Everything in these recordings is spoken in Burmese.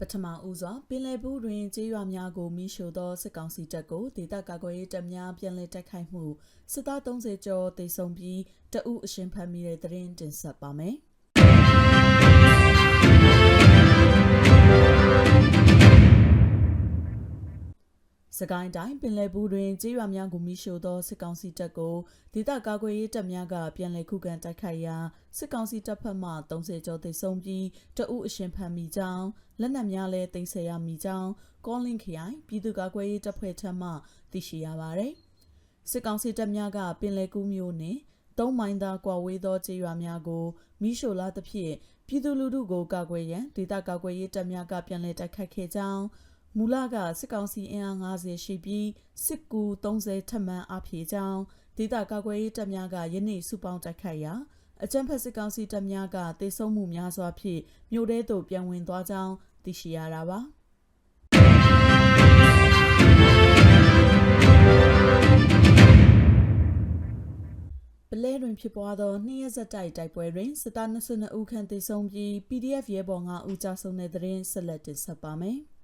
ပထမဦးစွာပင်လယ်ဘူးတွင်ကျေးရွာများကိုမိရှို့သောစစ်ကောင်စီတပ်ကိုဒေသကာကွယ်ရေးတပ်များပြန်လည်တိုက်ခိုက်မှုစစ်သား30ကျော်တိုက်ဆုံပြီးတအုပ်အရှင်ဖမ်းမိတဲ့သတင်းတင်ဆက်ပါမယ်။စကိုင်းတိုင်းပင်လယ်ဘူးတွင်ကျေးရွာများကိုမိရှို့သောစစ်ကောင်စီတပ်ကိုဒေသကာကွယ်ရေးတပ်များကပြန်လည်ခုခံတိုက်ခိုက်ရာစစ်ကောင်စီတပ်ဖက်မှ30ကျော်သိဆုံးပြီးတအုပ်အရှင်ဖမ်းမိကြောင်း လက်နက်များလည်းတင်ဆက်ရမိကြောင်းကောလင်းခရိုင်ပြည်သူ့ကာကွယ်ရေးတပ်ဖွဲ့ထံမှသိရှိရပါသည်စစ်ကောင်စီတပ်များကပင်လယ်ကူးမြို့နှင့်သုံးမိုင်သာကွာဝေးသောကျေးရွာများကိုမိရှို့လာသဖြင့်ပြည်သူလူထုကိုကာကွယ်ရန်ဒေသကာကွယ်ရေးတပ်များကပြန်လည်တိုက်ခတ်ခဲ့ကြောင်းမူလကစစ်ကောင်စီအင်အား90ရှိပြီးစစ်ကူ30ထပ်မံအဖြေကြောင်းဒေသကာကွယ်ရေးတပ်များကယနေ့စုပေါင်းတိုက်ခိုက်ရာ အကြံဖက်စစ်ကောင်စီတပ်များကတေဆုံးမှုများစွာဖြင့်မြို့ထဲသို့ပြန်ဝင်သွားကြောင်းသိရှိရတာပါပလဲတွင်ဖြစ်ပွားသောနှစ်ရက်ဆက်တိုက်တိုက်ပွဲတွင်စစ်သား22ဦးခန့်သေဆုံးပြီး PDF ရဲဘော်9ဦးကြာဆုံးတဲ့တွင်ဆက်လက်တင်ဆက်ပါမယ်။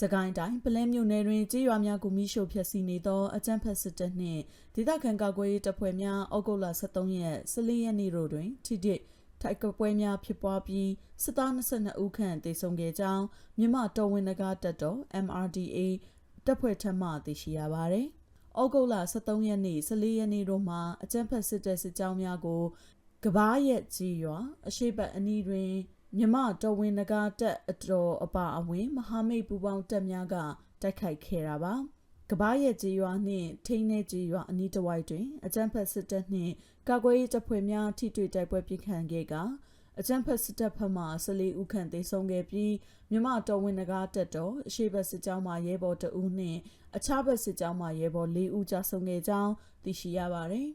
စကိုင်းတိုင်းပလဲမြို့နယ်တွင်ကြေးရွာများကိုမိရှို့ဖျက်ဆီးနေသောအကြမ်းဖက်စစ်တပ်နှင့်ဒေသခံကာကွယ်ရေးတပ်ဖွဲ့များဩဂုတ်လ23ရက်14ရက်နေ့တို့တွင်ထိတိထိုက်ကပွဲများဖြစ်ပွားပြီးစစ်သား22ဦးခန့်သေဆုံးခဲ့ကြောင်းမြမတော်ဝင်နဂါတပ်တော် MRDA တပ်ဖွဲ့ထံမှသိရှိရပါသည်။ဩဂုတ်လ23ရက်နေ့14ရက်နေ့တို့မှာအကြမ်းဖက်စစ်တပ်စစ်ကြောင်းများကိုကဘာရက်ကြီးရွာအရှိတ်ပတ်အနီးတွင် မြမတော်ဝင်နဂါတက်အတော်အပါအဝင် မဟာမိတ်ပူပေါင်းတပ်များကတိုက်ခိုက်ခဲ့တာပါကဘာရဲ့ကြေးရွာနှင့်ထိန်းနေကြေးရွာအနီးတစ်ဝိုက်တွင်အကြမ်းဖက်စစ်တပ်နှင့်ကာကွယ်ရေးတပ်ဖွဲ့များထိတွေ့တိုက်ပွဲပြစ်ခတ်ခဲ့ကအကြမ်းဖက်စစ်တပ်ဖက်မှ14ဦးခန့်သေဆုံးခဲ့ပြီးမြမတော်ဝင်နဂါတက်တော်အရှိတ်ဘက်စစ်ကြောင်းမှရဲဘော်2ဦးနှင့်အခြားဘက်စစ်ကြောင်းမှရဲဘော်4ဦးကြာဆုံးခဲ့ကြောင်းသိရှိရပါသည်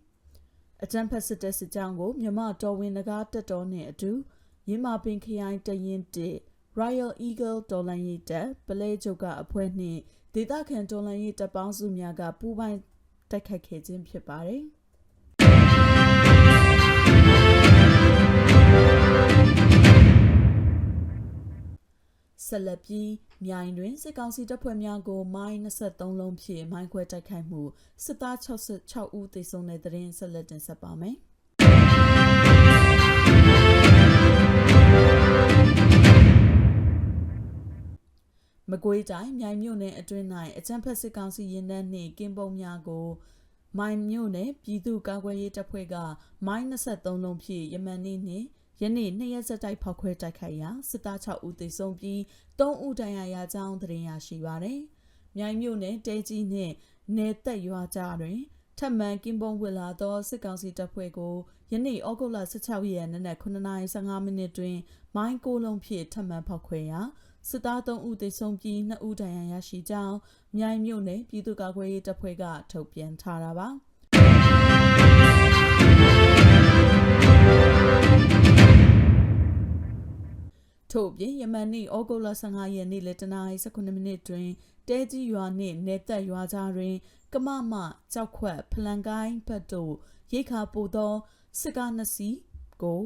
အကြမ်းဖက်စစ်တပ်စစ်ကြောင်းကိုမြမတော်ဝင်နဂါတက်တော်နှင့်အတူ ရင်းမာပင်ခရိုင်တရင်တစ် Royal Eagle တော်လန်ရေးတပ်ပလဲချုပ်ကအဖွဲ့နှင့်ဒေသခံတော်လန်ရေးတပ်ပေါင်းစုများကပူးပေါင်းတိုက်ခိုက်ခဲ့ခြင်းဖြစ်ပါတယ်ဆက်လက်ပြီးမြိုင်တွင်စစ်ကောင်စီတပ်ဖွဲ့များကိုမိုင်း23လုံးဖြင့်မိုင်းခွဲတိုက်ခိုက်မှုစစ်သား66ဦးသေဆုံးတဲ့တဲ့ရင်ဆက်လက်တင်ဆက်ပါမယ်။ မကွေးတိုင်းမြိုင်မြို့နယ်အတွင်း၌အကြမ်းဖက်စစ်ကောင်စီရင်နှန်းနှင့်ကင်းပုံများကိုမိုင်မြို့နယ်ပြည်သူ့ကာကွယ်ရေးတပ်ဖွဲ့ကမိုင်း23လုံးဖြင့်ယမန်နေ့နှင့်ယနေ့နှစ်ရက်ဆက်တိုက်ဖောက်ခွဲတိုက်ခိုက်ရာစစ်သား6ဦးသေဆုံးပြီး3ဦးဒဏ်ရာရကြောင်းသတင်းရရှိပါသည်။မြိုင်မြို့နယ်တဲကြီးနှင့်နေသက်ရွာကြားတွင် ထပ်မံကင်းပုံဝစ်လာသောစစ်ကောင်စီတပ်ဖွဲ့ကိုယနေ့ဩဂုတ်လ16ရက်နေ့နက်9:15မိနစ်တွင်မိုင်းကိုလုံးဖြင့်ထပ်မံဖောက်ခွဲရာစစ်သား3ဦးသေဆုံးပြီး2ဦးဒဏ်ရာရရှိကြောင်းမြိုင်မြို့နယ်ပြည်သူ့ကာကွယ်ရေးတပ်ဖွဲ့ကထုတ်ပြန်ထားတာပါ ထို့ပြင်ယမန်နေ့ဩဂုတ်လ15ရက်နေ့လက်တနာရီ19မိနစ်တွင်တဲကြီးရွာနှင့်နေသက်ရွာကြားတွင် ကမမကြောက်ခွက်ဖလန်ကိုင်းဘတ်တို့ရိတ်ခါပို့သောစစ်ကားနှစ်စီးကို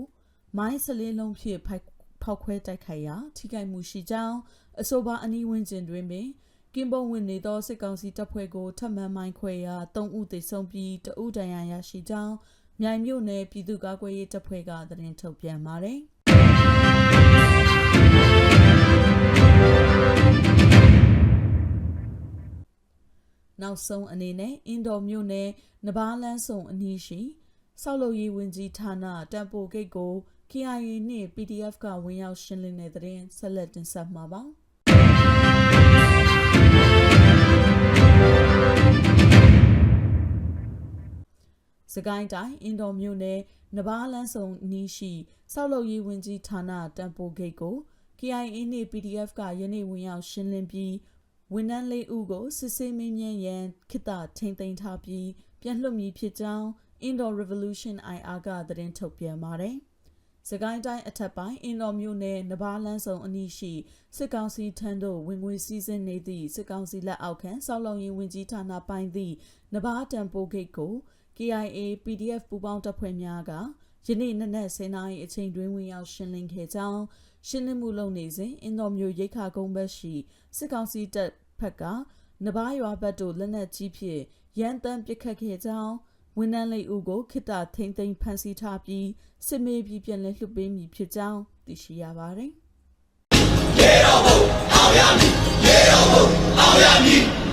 မိုင်းစလေးလုံးဖြင့်ဖိုက်ဖောက်ခွဲတိုက်ခိုက်ရာထိခိုက်မှုရှိကြောင်းအဆိုပါအနီးဝန်းကျင်တွင်ပင်ကင်းပုံဝင်နေသောစစ်ကောင်စီတပ်ဖွဲ့ကိုထပ်မံမိုင်းခွဲရာ၃ဦးသေဆုံးပြီးတဦးဒဏ်ရာရရှိကြောင်းမြိုင်မြို့နယ်ပြည်သူ့ကာကွယ်ရေးတပ်ဖွဲ့ကသတင်းထုတ်ပြန်ပါတယ် နောက်ဆုံးအနေနဲ့အင်ဒိုမြို့နယ်နဘာလန်းဆုံအနီးရှိဆောက်လုပ်ရေးဝန်ကြီးဌာနတံပိုဂိတ်ကို KIA နှင့် PDF ကဝင်ရောက်ရှင်းလင်းတဲ့တဲ့ဆက်လက်တင်ဆက်မှာပါစကိုင်းတိုင်းအင်ဒိုမြို့နယ်နဘာလန်းဆုံနီးရှိစောက်လုပ်ရေးဝင်ကြီးဌာနတံပိုဂိတ်ကို KIA နှင့် PDF ကယနေ့ဝင်ရောက်ရှင်းလင်းပြီးဝန်ထမ်းလေးဦးကိုစစ်ဆေးမင်းမြန်းရန်ခိတထိန်သိမ်းထားပြီးပြန်လွှတ်မည်ဖြစ်ကြောင်း Indo Revolution IR ကသတင်းထုတ်ပြန်ပါတယ်။စကိုင်းတိုင်းအထက်ပိုင်းအင်တော်မြို့နယ်နဘာလန်းဆောင်အနီးရှိစစ်ကောင်စီထမ်းတို့ဝင်ငွေစည်းစိမ်နေသည့်စစ်ကောင်စီလက်အောက်ခံစောက်လုံရင်ဝင်ကြီးဌာနပိုင်းသည့်နဘာတံပိုးဂိတ်ကို KIA PDF ပူးပေါင်းတပ်ဖွဲ့များကယနေ့နနက်10:00နာရီအချိန်တွင်ဝင်ရောက်ရှင်းလင်းခဲ့ကြောင်း ရှင်းလင်းမှုလုပ်နေစဉ်အင်တော်မျိုးရိတ်ခါကုန်းဘက်ရှိစစ်ကောင်စီတပ်ဖက်ကနဘာရွာဘက်သို့လက်နက်ကြီးဖြင့်ရန်တမ်းပစ်ခတ်ခဲ့ကြောင်းဝန်ထမ်းလေးဦးကိုခိတထိမ့်သိမ်းဖမ်းဆီးထားပြီးစစ်မေးပြီးပြန်လည်လွှတ်ပေးမည်ဖြစ်ကြောင်းသိရှိရပါတယ်။အောင်ရမည်